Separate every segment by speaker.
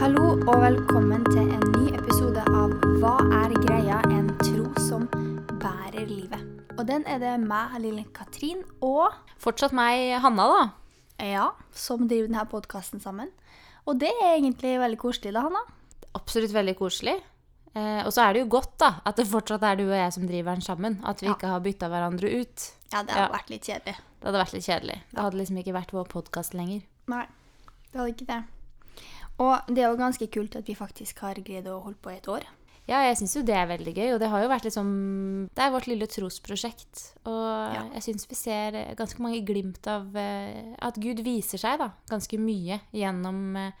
Speaker 1: Hallo og velkommen til en ny episode av Hva er greia? En tro som bærer livet. Og den er det meg, lille Katrin, og
Speaker 2: Fortsatt meg, Hanna, da.
Speaker 1: ja, som driver denne podkasten sammen. Og det er egentlig veldig koselig, da, Hanna.
Speaker 2: Absolutt veldig koselig. Eh, og så er det jo godt da, at det fortsatt er du og jeg som driver den sammen. At vi
Speaker 1: Ja.
Speaker 2: ikke har bytta hverandre ut.
Speaker 1: Ja, det hadde
Speaker 2: Ja.
Speaker 1: vært litt kjedelig.
Speaker 2: Det hadde vært litt kjedelig. Det hadde liksom ikke vært vår podkast lenger.
Speaker 1: Nei, det hadde ikke det. Og det er jo ganske kult at vi faktisk har greid å holde på i et år.
Speaker 2: Ja, jeg syns jo det er veldig gøy, og det har jo vært liksom Det er vårt lille trosprosjekt. Og
Speaker 1: Ja.
Speaker 2: jeg syns vi ser ganske mange glimt av eh, at Gud viser seg, da, ganske mye gjennom eh,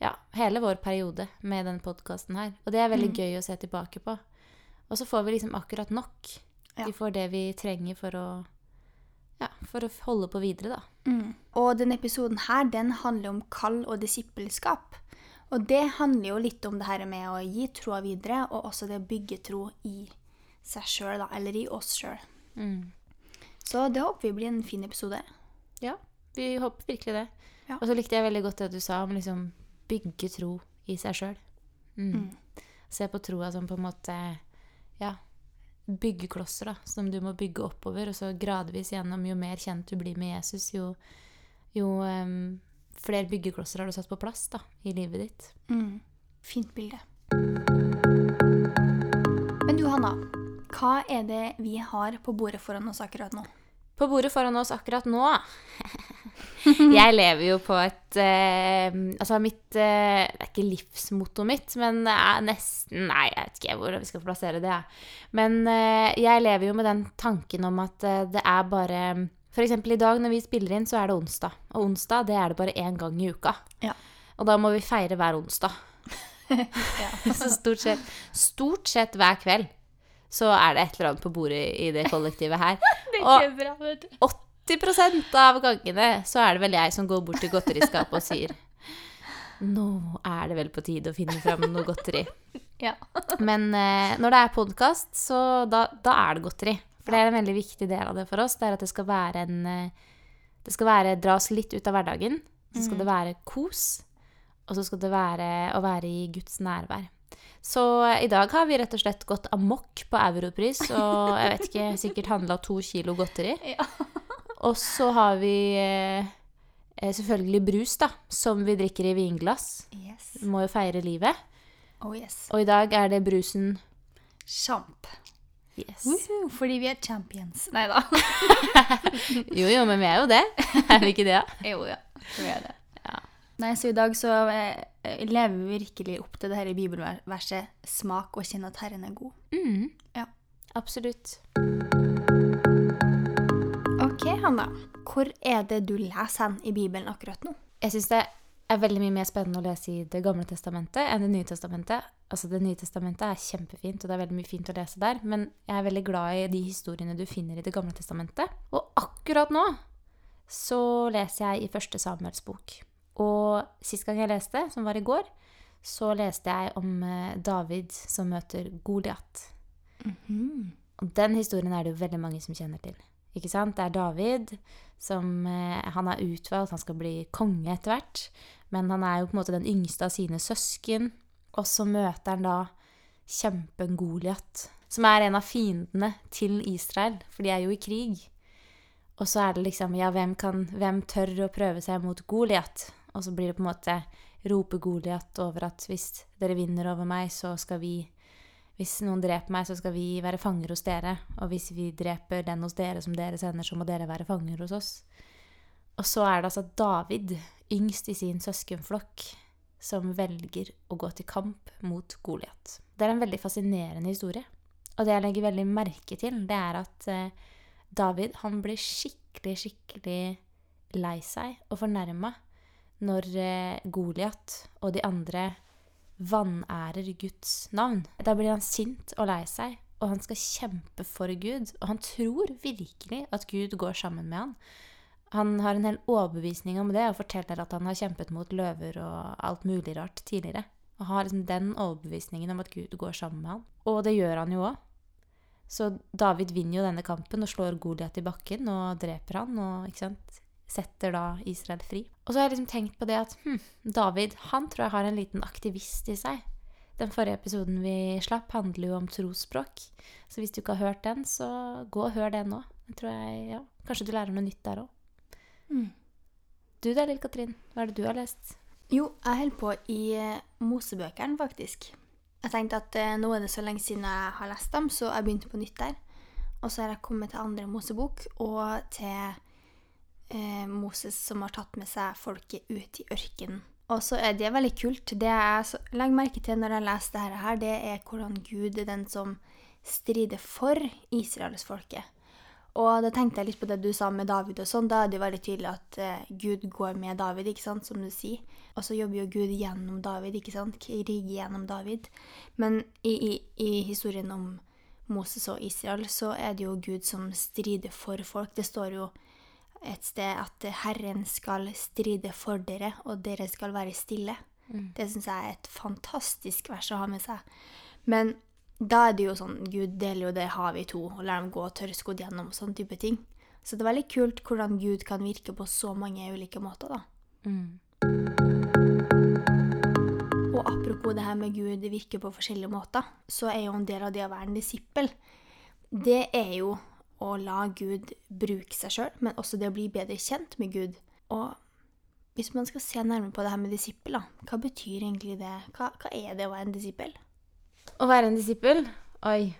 Speaker 2: ja, hele vår periode med den podkasten her. Og det er veldig gøy å se tilbake på. Og så får vi liksom akkurat nok.
Speaker 1: Ja.
Speaker 2: Vi får det vi trenger for å ja, for å holde på videre, da.
Speaker 1: Mm. Og denne episoden her, den handler om kall og disippelskap. Og det handler jo litt om det her med å gi troa videre, og også det å bygge tro i seg sjøl, da. Eller i oss sjøl.
Speaker 2: Mm.
Speaker 1: Så det håper vi blir en fin episode.
Speaker 2: Ja, vi håper virkelig det.
Speaker 1: Ja.
Speaker 2: Og så likte jeg veldig godt det du sa om liksom bygge tro i seg sjøl. Mm.
Speaker 1: Mm.
Speaker 2: Se på troa som på en måte ja, byggeklosser da, som du må bygge oppover, og så gradvis gjennom jo mer kjent du blir med Jesus, jo, jo um, flere byggeklosser har du satt på plass da, i livet ditt.
Speaker 1: Mm. Fint bilde. Men du, Hanna. Hva er det vi har på bordet foran oss akkurat nå?
Speaker 2: På bordet foran oss akkurat nå Jeg lever jo på et eh, Altså mitt eh, Det er ikke livsmottoet mitt, men det er nesten Nei, jeg vet ikke hvor vi skal plassere det. Men eh, jeg lever jo med den tanken om at eh, det er bare F.eks. i dag når vi spiller inn, så er det onsdag. Og onsdag det er det bare én gang i uka.
Speaker 1: Ja.
Speaker 2: Og da må vi feire hver onsdag. Så stort sett, stort sett hver kveld så er det et eller annet på bordet i det kollektivet her.
Speaker 1: Det er bra, vet du.
Speaker 2: 80% av gangene så er det vel jeg som går bort til godteriskapet og sier Nå er det vel på tide å finne fram noe godteri.
Speaker 1: Ja.
Speaker 2: Men eh, når det er podkast, så da, da er det godteri. For det er en veldig viktig del av det for oss. Det er at det skal være en eh, Det skal være dras litt ut av hverdagen. Så skal det være kos. Og så skal det være å være i Guds nærvær. Så eh, i dag har vi rett og slett gått amok på Europris og jeg vet ikke, sikkert handla to kilo godteri.
Speaker 1: Ja.
Speaker 2: Og så har vi eh, eh, selvfølgelig brus, da, som vi drikker i vinglass.
Speaker 1: Yes.
Speaker 2: Vi må jo feire livet.
Speaker 1: Oh yes.
Speaker 2: Og i dag er det brusen
Speaker 1: Champ.
Speaker 2: Yes.
Speaker 1: Woohoo, fordi vi er champions. Nei da.
Speaker 2: Jo, jo, men vi er jo det. Er vi ikke det? da?
Speaker 1: jo, ja. Vi er det.
Speaker 2: Ja.
Speaker 1: Nei, så i dag så eh, lever vi virkelig opp til det her i bibelverset 'smak og kjenn at Herren er god'.
Speaker 2: Mm,
Speaker 1: Ja.
Speaker 2: absolutt.
Speaker 1: Ok, Hanna. Hvor er det du leser hen i Bibelen akkurat nå?
Speaker 2: Jeg syns det er veldig mye mer spennende å lese i Det gamle testamentet enn Det nye testamentet. Altså, Det nye testamentet er kjempefint, og det er veldig mye fint å lese der, men jeg er veldig glad i de historiene du finner i Det gamle testamentet. Og akkurat nå så leser jeg i første Samuels bok. Og sist gang jeg leste, som var i går, så leste jeg om eh, David som møter Goliat. Og den historien er det jo veldig mange som kjenner til. Ikke sant? Det er David som eh, Han er utvalgt, han skal bli konge etter hvert. Men han er jo på en måte den yngste av sine søsken. Og så møter han da kjempen Goliat, som er en av fiendene til Israel, for de er jo i krig. Og så er det liksom Ja, hvem, kan, hvem tør å prøve seg mot Goliat? Og så blir det på en måte rope Goliat over at hvis dere vinner over meg, så skal vi hvis noen dreper meg, så skal vi være fanger hos dere. Og hvis vi dreper den hos dere som dere sender, så må dere være fanger hos oss. Og så er det altså David, yngst i sin søskenflokk, som velger å gå til kamp mot Goliat. Det er en veldig fascinerende historie. Og det jeg legger veldig merke til, det er at eh, David han blir skikkelig, skikkelig lei seg og fornærma når eh, Goliat og de andre vanærer Guds navn. Da blir han sint og lei seg, og han skal kjempe for Gud. Og han tror virkelig at Gud går sammen med han. Han har en hel overbevisning om det og forteller at han har kjempet mot løver og alt mulig rart tidligere. Og har liksom den overbevisningen om at Gud går sammen med han. Og det gjør han jo òg. Så David vinner jo denne kampen og slår Goliat i bakken og dreper han. Og, ikke sant? Setter da Israel fri. Og så har jeg liksom tenkt på det at hm, David han tror jeg har en liten aktivist i seg. Den forrige episoden vi slapp, handler jo om trosspråk. Så hvis du ikke har hørt den, så gå og hør den nå. Jeg tror jeg, ja, Kanskje du lærer noe nytt der òg.
Speaker 1: Mm.
Speaker 2: Du da, Lill Katrin, hva er det du har lest?
Speaker 1: Jo, jeg holder på i eh, Mosebøkene, faktisk. Jeg tenkte at eh, nå er det så lenge siden jeg har lest dem, så jeg begynte på nytt der. Og så har jeg kommet til andre Mosebok og til eh, Moses som har tatt med seg folket ut i ørkenen. Og så er det veldig kult. Det jeg legger merke til når jeg leser dette her, det er hvordan Gud er den som strider for israelsfolket. Og da tenkte jeg litt på det du sa med David og sånn. Da er det jo veldig tydelig at eh, Gud går med David, ikke sant, som du sier. Og så jobber jo Gud gjennom David, ikke sant. Kriger gjennom David. Men i, i, i historien om Moses og Israel så er det jo Gud som strider for folk. Det står jo et sted at Herren skal stride for dere, og dere skal være stille. Det syns jeg er et fantastisk vers å ha med seg. Men da er det jo sånn Gud deler jo det havet i to og lar dem gå tørrskodd gjennom og sånn type ting. Så det er veldig kult hvordan Gud kan virke på så mange ulike måter, da.
Speaker 2: Mm.
Speaker 1: Og apropos det her med Gud virker på forskjellige måter, så er jo en del av det å være en disippel, det er jo å la Gud bruke seg sjøl, men også det å bli bedre kjent med Gud. Og hvis man skal se nærmere på det her med disippel, da, hva betyr egentlig det? Hva, hva er det å være en disippel?
Speaker 2: Å være en disippel? Oi.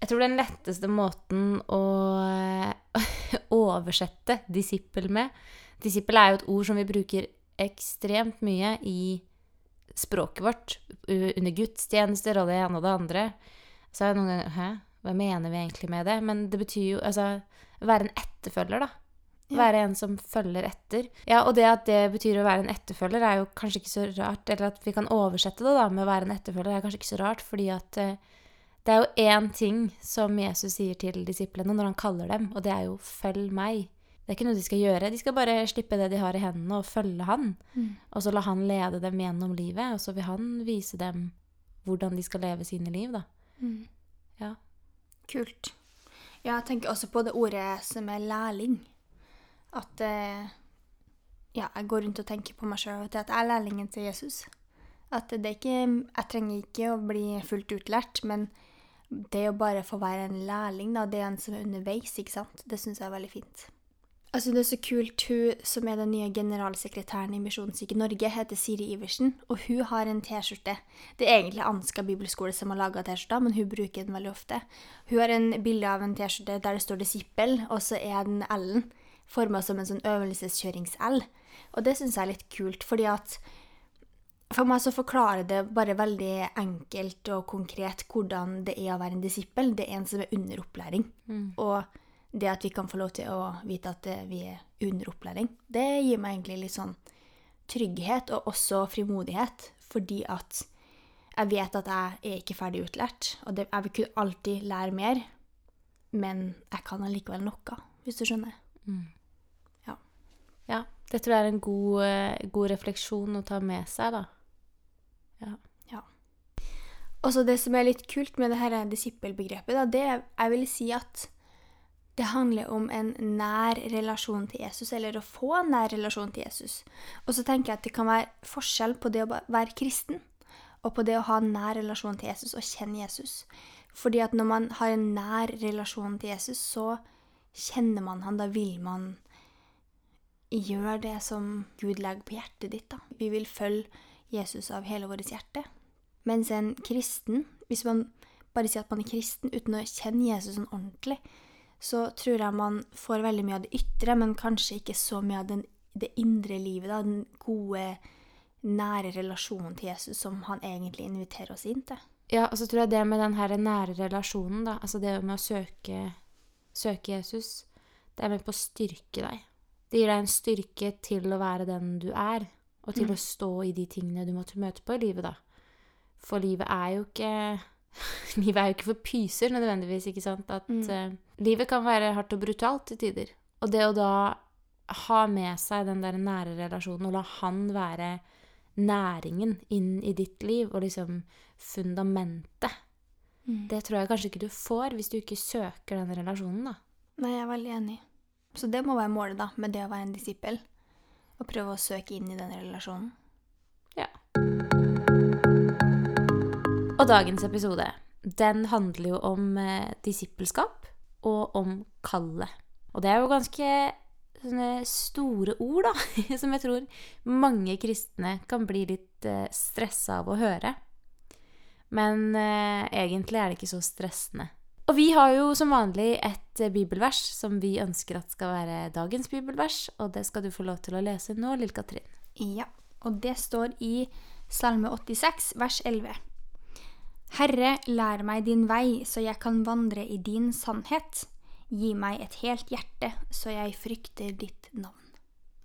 Speaker 2: Jeg tror den letteste måten å oversette disippel med Disippel er jo et ord som vi bruker ekstremt mye i språket vårt. Under gudstjenester og det ene og det andre. Så har jeg noen ganger Hæ? Hva mener vi egentlig med det? Men det betyr jo altså Være en etterfølger, da.
Speaker 1: Ja.
Speaker 2: Være en som følger etter. Ja, og det at det betyr å være en etterfølger, er jo kanskje ikke så rart. Eller at vi kan oversette det da med å være en etterfølger, er kanskje ikke så rart. Fordi at eh, det er jo én ting som Jesus sier til disiplene når han kaller dem, og det er jo 'følg meg'. Det er ikke noe de skal gjøre. De skal bare slippe det de har i hendene, og følge han. Og så la han lede dem gjennom livet, og så vil han vise dem hvordan de skal leve sine liv, da. Ja.
Speaker 1: Kult. Ja, jeg tenker også på det ordet som er lærling. At eh, ja, jeg går rundt og tenker på meg sjøl at jeg er lærlingen til Jesus. At det er ikke Jeg trenger ikke å bli fullt utlært, men det å bare få være en lærling, da, det er en som er underveis, ikke sant, det syns jeg er veldig fint. Altså, det er så kult. Hun som er den nye generalsekretæren i Misjonskirken Norge, heter Siri Iversen, og hun har en T-skjorte. Det er egentlig Anska bibelskole som har laga T-skjorta, men hun bruker den veldig ofte. Hun har en bilde av en T-skjorte der det står 'disippel', og så er den L-en forma som en sånn øvelseskjørings-L. Og det syns jeg er litt kult, fordi at for meg så forklarer det bare veldig enkelt og konkret hvordan det er å være en disippel. Det er en som er under opplæring. Og det at vi kan få lov til å vite at eh, vi er under opplæring, det gir meg egentlig litt sånn trygghet og også frimodighet. Fordi at jeg vet at jeg er ikke ferdig utlært. Og det, jeg vil kunne alltid lære mer, men jeg kan allikevel noe, hvis du skjønner.
Speaker 2: ja. Det tror jeg er en god, eh, god refleksjon å ta med seg, da. Ja.
Speaker 1: Også det som er litt kult med det her disippelbegrepet, da, det er, jeg vil si at det handler om en nær relasjon til Jesus, eller å få en nær relasjon til Jesus. Og så tenker jeg at det kan være forskjell på det å være kristen, og på det å ha en nær relasjon til Jesus og kjenne Jesus. Fordi at når man har en nær relasjon til Jesus, så kjenner man han, da vil man gjøre det som Gud legger på hjertet ditt. da. Vi vil følge Jesus av hele vårt hjerte. Mens en kristen, hvis man bare sier at man er kristen uten å kjenne Jesus sånn ordentlig, så tror jeg man får veldig mye av det ytre, men kanskje ikke så mye av den, det indre livet, da, den gode, nære relasjonen til Jesus som han egentlig inviterer oss inn til.
Speaker 2: Ja, og så tror jeg det med den her nære relasjonen, da, altså det med å søke, søke Jesus, det er med på å styrke deg. Det gir deg en styrke til å være den du er, og til
Speaker 1: Mm.
Speaker 2: å stå i de tingene du måtte møte på i livet, da. For livet er jo ikke Livet er jo ikke for pyser nødvendigvis, ikke sant? At
Speaker 1: Mm.
Speaker 2: uh, livet kan være hardt og brutalt til tider. Og det å da ha med seg den der nære relasjonen, og la han være næringen inn i ditt liv, og liksom fundamentet, det tror jeg kanskje ikke du får hvis du ikke søker den relasjonen, da.
Speaker 1: Nei, jeg er veldig enig. Så det må være målet da, med det å være en disippel. Å prøve å søke inn i den relasjonen.
Speaker 2: Ja. Og dagens episode, den handler jo om eh, disippelskap og om kallet. Og det er jo ganske sånne store ord, da, som jeg tror mange kristne kan bli litt eh, stressa av å høre. Men eh, egentlig er det ikke så stressende. Og vi har jo som vanlig et eh, bibelvers som vi ønsker at skal være dagens bibelvers, og det skal du få lov til å lese nå, Lill Katrin.
Speaker 1: Ja, og det står i Salme 86, vers 11. Herre, lær meg din vei, så jeg kan vandre i din sannhet. Gi meg et helt hjerte, så jeg frykter ditt navn.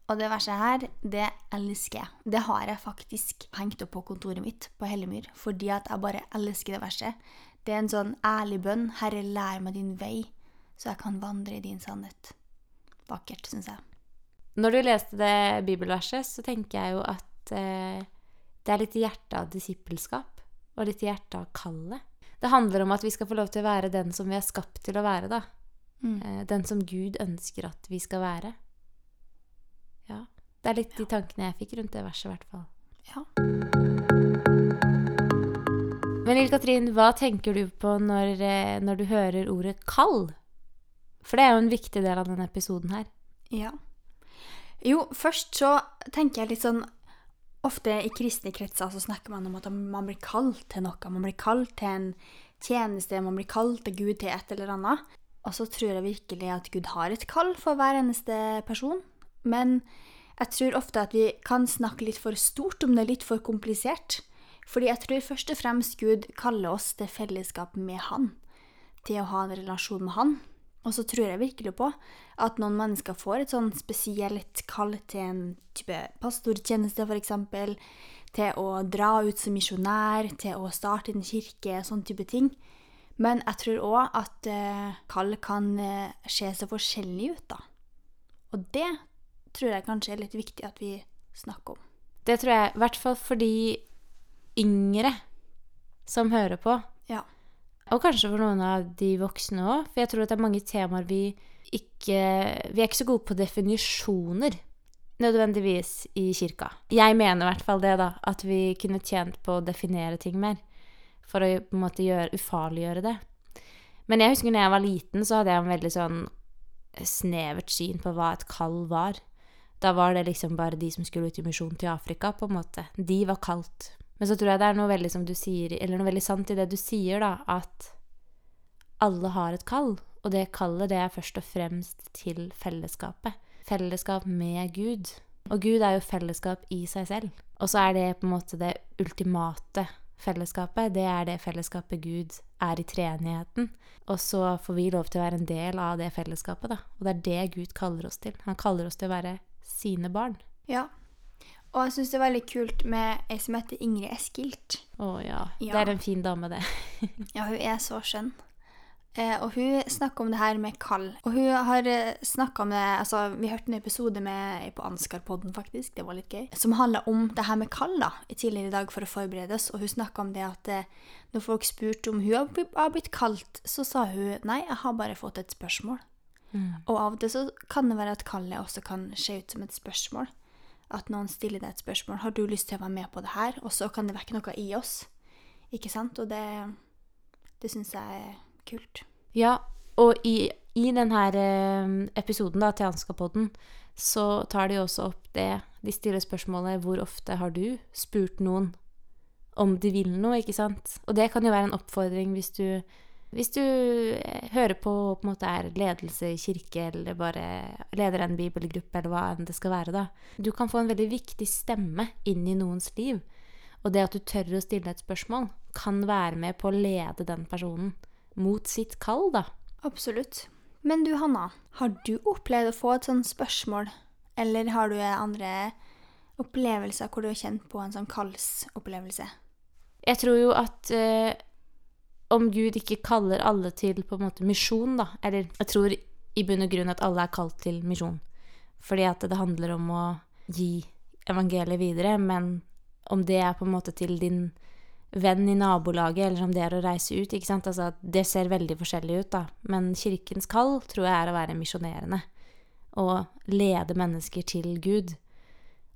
Speaker 1: Og det verset her, det elsker jeg. Det har jeg faktisk hengt opp på kontoret mitt på Hellemyr, fordi at jeg bare elsker det verset. Det er en sånn ærlig bønn. Herre, lær meg din vei, så jeg kan vandre i din sannhet. Vakkert, syns jeg.
Speaker 2: Når du leste det bibelverset, så tenker jeg jo at eh, det er litt hjertet av disippelskap, og litt hjertet av kallet. Det handler om at vi skal få lov til å være den som vi er skapt til å være, da.
Speaker 1: Mm.
Speaker 2: Eh, den som Gud ønsker at vi skal være. Ja. Det er litt de tankene jeg fikk rundt det verset, i hvert fall.
Speaker 1: Ja.
Speaker 2: Men Lill Katrin, hva tenker du på når, eh, når du hører ordet kall? For det er jo en viktig del av denne episoden her.
Speaker 1: Ja. Jo, først så tenker jeg litt sånn Ofte i kristne kretser så snakker man om at man blir kalt til noe. Man blir kalt til en tjeneste, man blir kalt til Gud til et eller annet. Og så tror jeg virkelig at Gud har et kall for hver eneste person. Men jeg tror ofte at vi kan snakke litt for stort om det, litt for komplisert. Fordi jeg tror først og fremst Gud kaller oss til fellesskap med Han. Til å ha en relasjon med Han. Og så tror jeg virkelig på at noen mennesker får et sånn spesielt kall til en type pastortjeneste, f.eks. Til å dra ut som misjonær, til å starte en kirke, sånn type ting. Men jeg tror òg at eh, kall kan eh, se så forskjellig ut, da. Og det tror jeg kanskje er litt viktig at vi snakker om.
Speaker 2: Det tror jeg, i hvert fall for de yngre som hører på.
Speaker 1: Ja.
Speaker 2: Og kanskje for noen av de voksne òg. For jeg tror at det er mange temaer vi ikke Vi er ikke så gode på definisjoner nødvendigvis i kirka. Jeg mener i hvert fall det, da. At vi kunne tjent på å definere ting mer. For å på en måte gjøre, ufarliggjøre det. Men jeg husker når jeg var liten, så hadde jeg en veldig sånn snevert syn på hva et kall var. Da var det liksom bare de som skulle ut i misjon til Afrika, på en måte. De var kalt. Men så tror jeg det er noe veldig som du sier, eller noe veldig sant i det du sier, da, at alle har et kall. Og det kallet, det er først og fremst til fellesskapet. Fellesskap med Gud. Og Gud er jo fellesskap i seg selv. Og så er det på en måte det ultimate fellesskapet. Det er det fellesskapet Gud er i treenigheten. Og så får vi lov til å være en del av det fellesskapet, da. Og det er det Gud kaller oss til. Han kaller oss til å være sine barn.
Speaker 1: Ja. Og jeg syns det er veldig kult med ei som heter Ingrid Eskilt.
Speaker 2: Å ja.
Speaker 1: Ja.
Speaker 2: Det er en fin dame, det.
Speaker 1: Ja, hun er så skjønn. Eh, og hun snakker om det her med kall. Og hun har eh, snakka om det altså Vi hørte en episode med, på Ansgar-podden, faktisk. Det var litt gøy. Som handla om det her med kall da, tidligere i dag for å forberede oss. Og hun snakka om det at eh, når folk spurte om hun har blitt kalt, så sa hun nei, jeg har bare fått et spørsmål. Og av og til så kan det være at kallet også kan se ut som et spørsmål. At noen stiller deg et spørsmål. Har du lyst til å være med på det her? Og så kan det vekke noe i oss. Ikke sant? Og det, det syns jeg er kult.
Speaker 2: Ja, og i, i denne episoden da, til Anskapodden, så tar de også opp det De stiller spørsmålet hvor ofte har du spurt noen om de vil noe, ikke sant? Og det kan jo være en oppfordring hvis du, hvis du eh, hører på og på en måte er ledelse i kirke, eller bare leder en bibelgruppe, eller hva enn det skal være, da. Du kan få en veldig viktig stemme inn i noens liv. Og det at du tør å stille et spørsmål, kan være med på å lede den personen mot sitt kall, da.
Speaker 1: Absolutt. Men du, Hanna, har du opplevd å få et sånt spørsmål? Eller har du andre opplevelser hvor du har kjent på en sånn kallsopplevelse?
Speaker 2: Jeg tror jo at eh, om Gud ikke kaller alle til på en måte misjon, da Eller jeg tror i bunn og grunn at alle er kalt til misjon. Fordi at det handler om å gi evangeliet videre, men om det er på en måte til din venn i nabolaget, eller om det er å reise ut, ikke sant. Altså, det ser veldig forskjellig ut, da. Men kirkens kall tror jeg er å være misjonerende. og lede mennesker til Gud.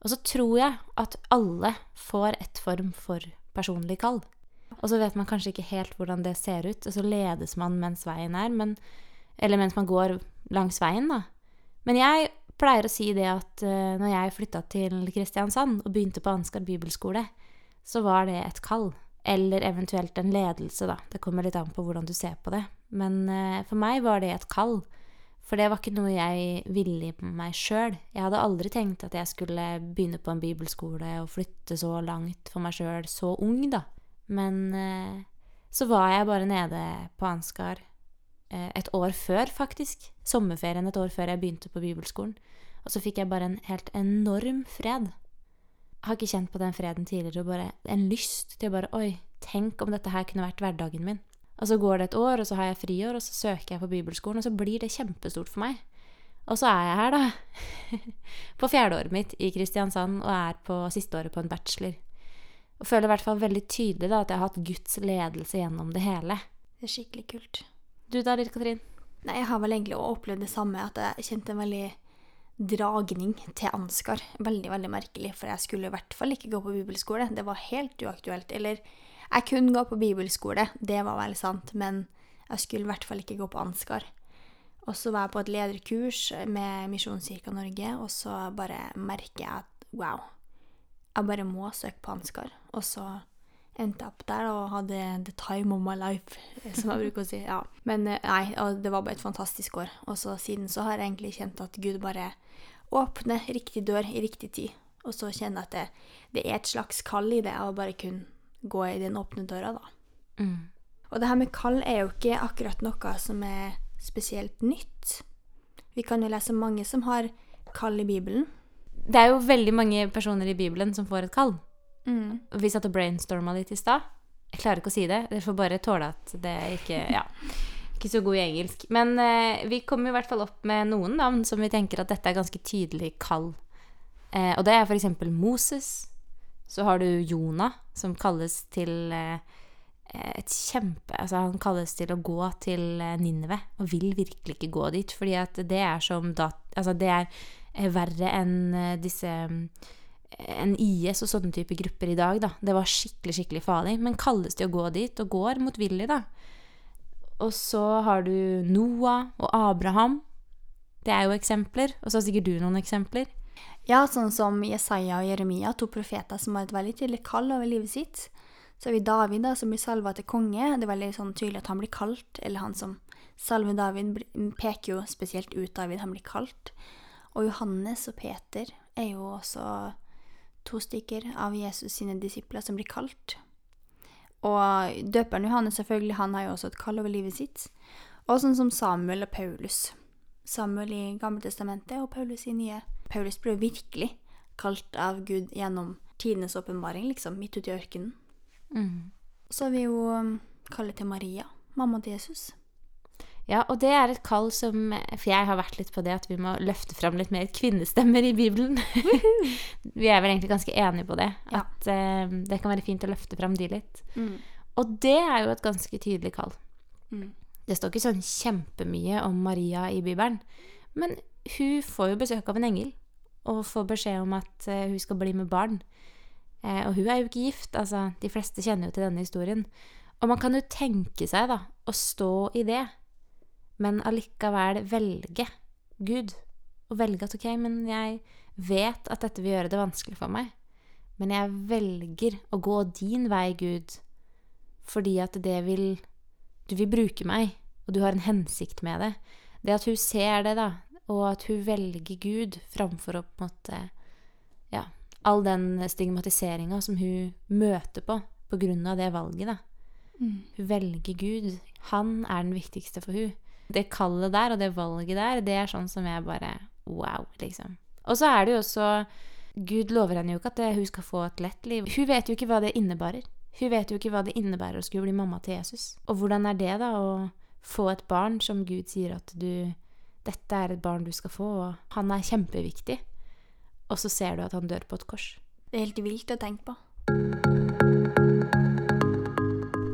Speaker 2: Og så tror jeg at alle får et form for personlig kall. Og så vet man kanskje ikke helt hvordan det ser ut, og så ledes man mens veien er, men, eller mens man går langs veien, da. Men jeg pleier å si det at uh, når jeg flytta til Kristiansand og begynte på Ansgar bibelskole, så var det et kall. Eller eventuelt en ledelse, da. Det kommer litt an på hvordan du ser på det. Men uh, for meg var det et kall. For det var ikke noe jeg ville i meg sjøl. Jeg hadde aldri tenkt at jeg skulle begynne på en bibelskole og flytte så langt for meg sjøl så ung, da. Men uh, så var jeg bare nede på Ansgar et år før, faktisk. Sommerferien et år før jeg begynte på bibelskolen. Og så fikk jeg bare en helt enorm fred. Jeg har ikke kjent på den freden tidligere, og bare en lyst til å bare Oi, tenk om dette her kunne vært hverdagen min. Og så går det et år, og så har jeg friår, og så søker jeg på bibelskolen, og så blir det kjempestort for meg. Og så er jeg her, da. på fjerdeåret mitt i Kristiansand, og er på sisteåret på en bachelor. Og føler i hvert fall veldig tydelig da, at jeg har hatt Guds ledelse gjennom det hele.
Speaker 1: Det er skikkelig kult.
Speaker 2: Du da, Lill Katrin?
Speaker 1: Nei, jeg har vel egentlig opplevd det samme, at jeg kjente en veldig dragning til Ansgar. Veldig, veldig merkelig, for jeg skulle i hvert fall ikke gå på bibelskole. Det var helt uaktuelt. Eller jeg kunne gå på bibelskole, det var vel sant, men jeg skulle i hvert fall ikke gå på Ansgar. Og så var jeg på et lederkurs med Misjonskirka Norge, og så bare merker jeg at wow, jeg bare må søke på Ansgar. Og så endte jeg opp der og hadde the time of my life, som jeg bruker å si. Ja. Men nei, det var bare et fantastisk år. Og så siden så har jeg egentlig kjent at Gud bare åpner riktig dør i riktig tid. Og så kjenner jeg at det, det er et slags kall i det å bare kunne gå i den åpne døra, da.
Speaker 2: Mm.
Speaker 1: Og det her med kall er jo ikke akkurat noe som er spesielt nytt. Vi kan jo lese mange som har kall i Bibelen.
Speaker 2: Det er jo veldig mange personer i Bibelen som får et kall.
Speaker 1: Mm.
Speaker 2: Vi satt og brainstorma litt i stad. Jeg klarer ikke å si det. Dere får bare tåle at det ikke Ja. Ikke så god i engelsk. Men eh, vi kommer i hvert fall opp med noen navn som vi tenker at dette er ganske tydelig kall. Eh, og det er f.eks. Moses. Så har du Jonah, som kalles til eh, et kjempe Altså, han kalles til å gå til eh, Ninive, og vil virkelig ikke gå dit, fordi at det er som dat... Altså, det er verre enn eh, disse enn IS og sånne type grupper i dag, da. Det var skikkelig, skikkelig farlig. Men kalles de å gå dit, og går motvillig, da. Og så har du Noah og Abraham. Det er jo eksempler. Og så har sikkert du noen eksempler.
Speaker 1: Ja, sånn som Jesaja og Jeremia, to profeter som har et veldig tydelig kall over livet sitt. Så har vi David, da, som blir salva til konge. Det er veldig sånn tydelig at han blir kalt. Eller han som salver David, peker jo spesielt ut David, han blir kalt. Og Johannes og Peter er jo også to stykker av Jesus sine disipler som blir kalt. Og døperen Johannes selvfølgelig, han har jo også et kall over livet sitt. Og sånn som Samuel og Paulus. Samuel i Gammeltestamentet og Paulus i Nye. Paulus ble virkelig kalt av Gud gjennom tidenes åpenbaring, liksom, midt ute i ørkenen.
Speaker 2: Mm.
Speaker 1: Så har vi jo um, kallet til Maria, mamma til Jesus.
Speaker 2: Ja, og det er et kall som For jeg har vært litt på det at vi må løfte fram litt mer kvinnestemmer i Bibelen. vi er vel egentlig ganske enige på det.
Speaker 1: Ja.
Speaker 2: At uh, det kan være fint å løfte fram de litt.
Speaker 1: Mm.
Speaker 2: Og det er jo et ganske tydelig kall.
Speaker 1: Mm.
Speaker 2: Det står ikke sånn kjempemye om Maria i Bibelen. Men hun får jo besøk av en engel og får beskjed om at eh, hun skal bli med barn. Eh, og hun er jo ikke gift. Altså, de fleste kjenner jo til denne historien. Og man kan jo tenke seg da, å stå i det men allikevel velge Gud. Og velge at ok, men jeg vet at dette vil gjøre det vanskelig for meg. Men jeg velger å gå din vei, Gud, fordi at det vil Du vil bruke meg, og du har en hensikt med det. Det at hun ser det, da, og at hun velger Gud framfor å på en måte Ja, all den stigmatiseringa som hun møter på på grunn av det valget, da.
Speaker 1: Mm.
Speaker 2: Hun velger Gud. Han er den viktigste for hun det kallet der og det valget der, det er sånn som jeg bare Wow, liksom. Og så er det jo også Gud lover henne jo ikke at hun skal få et lett liv. Hun vet jo ikke hva det innebærer. Hun vet jo ikke hva det innebærer å skulle bli mamma til Jesus. Og hvordan er det, da, å få et barn som Gud sier at du Dette er et barn du skal få, og han er kjempeviktig. Og så ser du at han dør på et kors.
Speaker 1: Det er helt vilt å tenke på.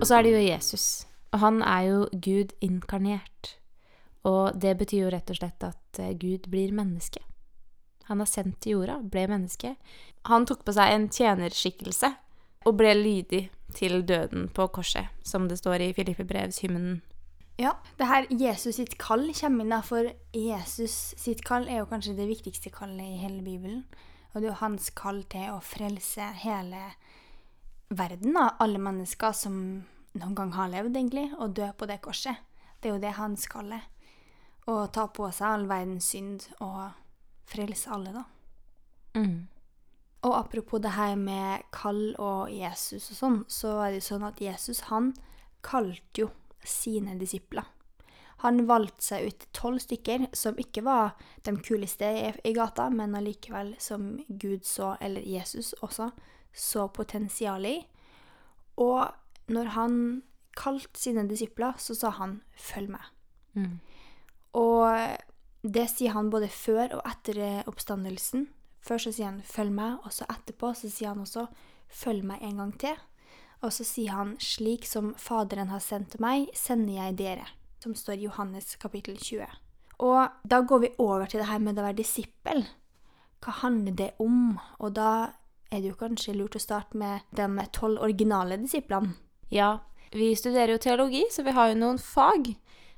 Speaker 2: Og så er det jo Jesus. Og han er jo Gud inkarnert. Og det betyr jo rett og slett at eh, Gud blir menneske. Han er sendt til jorda, ble menneske. Han tok på seg en tjenerskikkelse og ble lydig til døden på korset, som det står i Filippe brevs hymnen.
Speaker 1: Ja, det her Jesus sitt kall kommer inn, for Jesus sitt kall er jo kanskje det viktigste kallet i hele Bibelen. Og det er jo hans kall til å frelse hele verden, da. Alle mennesker som noen gang har levd, egentlig, og dø på det korset. Det er jo det hans kall er. Å ta på seg all verdens synd og frelse alle, da.
Speaker 2: Mm.
Speaker 1: Og apropos det her med kall og Jesus og sånn, så er det jo sånn at Jesus, han kalte jo sine disipler. Han valgte seg ut tolv stykker som ikke var de kuleste i, gata, men allikevel som Gud så, eller Jesus også, så potensial i. Og når han kalte sine disipler, så sa han 'følg meg'.
Speaker 2: Mm.
Speaker 1: Og det sier han både før og etter oppstandelsen. Før så sier han 'følg meg', og så etterpå så sier han også 'følg meg en gang til'. Og så sier han 'slik som Faderen har sendt meg, sender jeg dere', som står i Johannes kapittel 20. Og da går vi over til det her med å være disippel. Hva handler det om? Og da er det jo kanskje lurt å starte med de tolv originale disiplene.
Speaker 2: Ja, vi studerer jo teologi, så vi har jo noen fag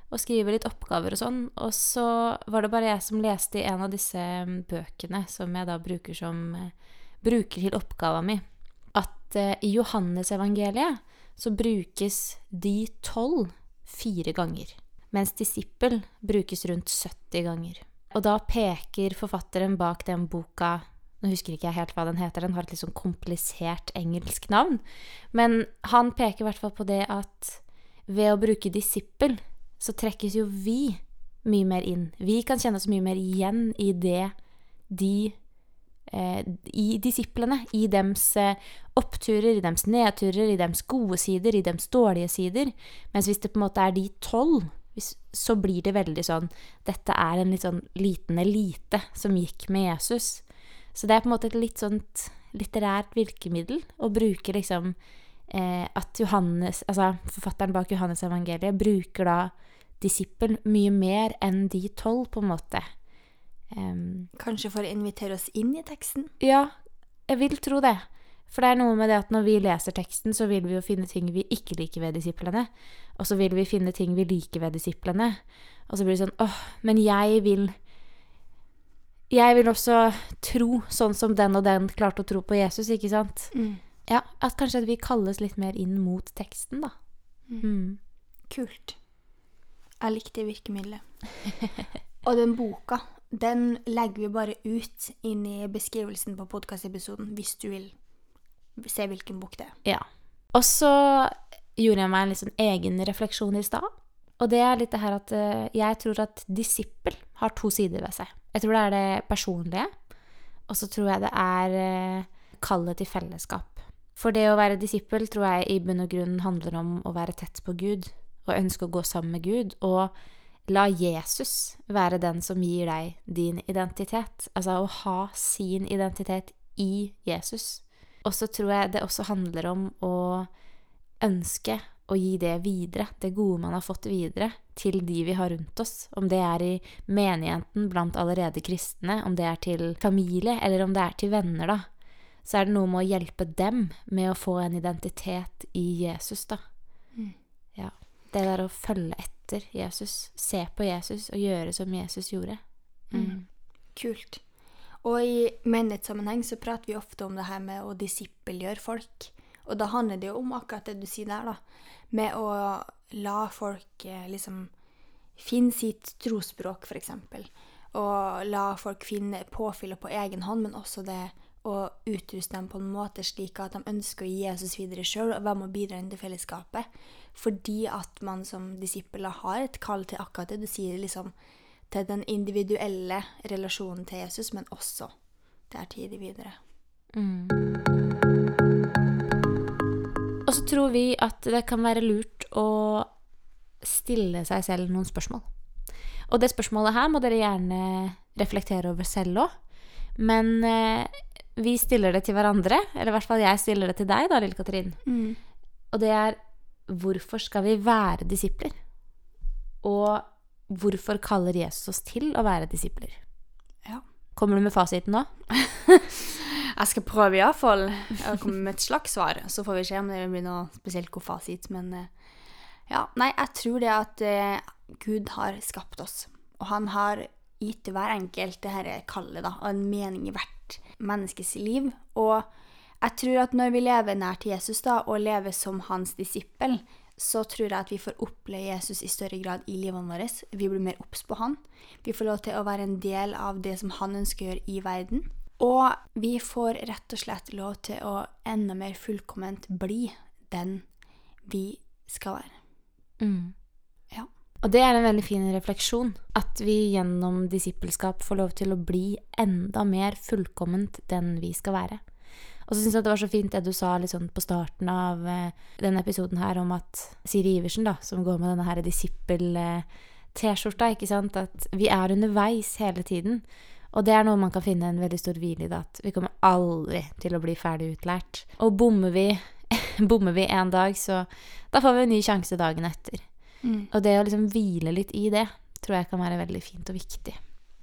Speaker 2: og skriver litt oppgaver og sånn. Og så var det bare jeg som leste i en av disse mm, bøkene som jeg da bruker som eh, bruker til oppgava mi, at eh, i Johannesevangeliet så brukes de tolv fire ganger, mens disippel brukes rundt 70 ganger. Og da peker forfatteren bak den boka nå husker ikke jeg helt hva den heter, den har et litt sånn komplisert engelsk navn. Men han peker i hvert fall på det at ved å bruke disippel, så trekkes jo vi mye mer inn. Vi kan kjenne oss mye mer igjen i det de eh, I disiplene. I dems eh, oppturer, i dems nedturer, i dems gode sider, i dems dårlige sider. Mens hvis det på en måte er de tolv, så blir det veldig sånn Dette er en litt sånn liten elite som gikk med Jesus. Så det er på en måte et litt sånt litterært virkemiddel å bruke liksom At Johannes, altså forfatteren bak Johannes evangeliet bruker da disippelen mye mer enn de tolv, på en måte. Um,
Speaker 1: Kanskje for å invitere oss inn i teksten?
Speaker 2: ja, jeg vil tro det. For det er noe med det at når vi leser teksten, så vil vi jo finne ting vi ikke liker ved disiplene. Og så vil vi finne ting vi liker ved disiplene. Og så blir det sånn åh, men jeg vil Jeg vil også tro sånn som den og den klarte å tro på Jesus, ikke sant? Ja, at kanskje at vi kalles litt mer inn mot teksten, da. Mm.
Speaker 1: Kult. Jeg likte virkemidlet. Og den boka, den legger vi bare ut inn i beskrivelsen på podkastepisoden hvis du vil se hvilken bok det er.
Speaker 2: Ja. Og så gjorde jeg meg en litt sånn egen refleksjon i stad. Og det er litt det her at eh, jeg tror at disippel har to sider ved seg. Jeg tror det er det personlige, og så tror jeg det er eh, kallet til fellesskap. For det å være disippel tror jeg i bunn og grunn handler om å være tett på Gud, og ønske å gå sammen med Gud, og la Jesus være den som gir deg din identitet. Altså å ha sin identitet i Jesus. Og så tror jeg det også handler om å ønske å gi det videre, det gode man har fått videre, til de vi har rundt oss. Om det er i menigheten blant allerede kristne, om det er til familie, eller om det er til venner, da. Så er det noe med å hjelpe dem med å få en identitet i Jesus, da.
Speaker 1: Mm.
Speaker 2: Ja. Det der å følge etter Jesus, se på Jesus og gjøre som Jesus gjorde. Mm.
Speaker 1: Kult. Og i menighetssammenheng så prater vi ofte om det her med å disippelgjøre folk. Og da handler det jo om akkurat det du sier der, da. Med å la folk eh, liksom finne sitt trosspråk, f.eks. Og la folk finne påfyllet på egen hånd, men også det å utruste dem på en måte slik at de ønsker å gi Jesus videre sjøl og være med å bidra inn til fellesskapet. Fordi at man som disipler har et kall til akkurat det du sier, liksom til den individuelle relasjonen til Jesus, men også det er tidlig videre.
Speaker 2: Mm. Og så tror vi at det kan være lurt å stille seg selv noen spørsmål. Og det spørsmålet her må dere gjerne reflektere over selv òg. Men eh, vi stiller det til hverandre, eller i hvert fall jeg stiller det til deg, da, Lille Katrin. Og det er hvorfor skal vi være disipler? Og hvorfor kaller Jesus oss til å være disipler?
Speaker 1: Ja.
Speaker 2: Kommer du med fasiten nå?
Speaker 1: Jeg skal prøve iallfall å komme med et slags svar, så får vi se om det blir noe spesielt god fasit. Men eh, ja, nei, jeg tror det at eh, Gud har skapt oss, og han har gitt hver enkelt det her kallet da, og en mening i hvert menneskes liv. Og jeg tror at når vi lever nær til Jesus da, og lever som hans disippel, så tror jeg at vi får oppleve Jesus i større grad i livene våre. Vi blir mer obs på han. Vi får lov til å være en del av det som han ønsker å gjøre i verden. Og vi får rett og slett lov til å enda mer fullkomment bli den vi skal være.
Speaker 2: Mm. Og det er en veldig fin refleksjon. At vi gjennom disippelskap får lov til å bli enda mer fullkomment den vi skal være. Og så syns jeg det var så fint det du sa sånn på starten av eh, denne episoden her om at Siri Iversen, da, som går med denne her disippel-T-skjorta, ikke sant, at vi er underveis hele tiden. Og det er noe man kan finne en veldig stor hvile i, da, at vi kommer aldri til å bli ferdig utlært. Og bommer vi, bommer vi en dag, så da får vi en ny sjanse dagen etter.
Speaker 1: Mm.
Speaker 2: Og det å liksom hvile litt i det, tror jeg kan være veldig fint og viktig.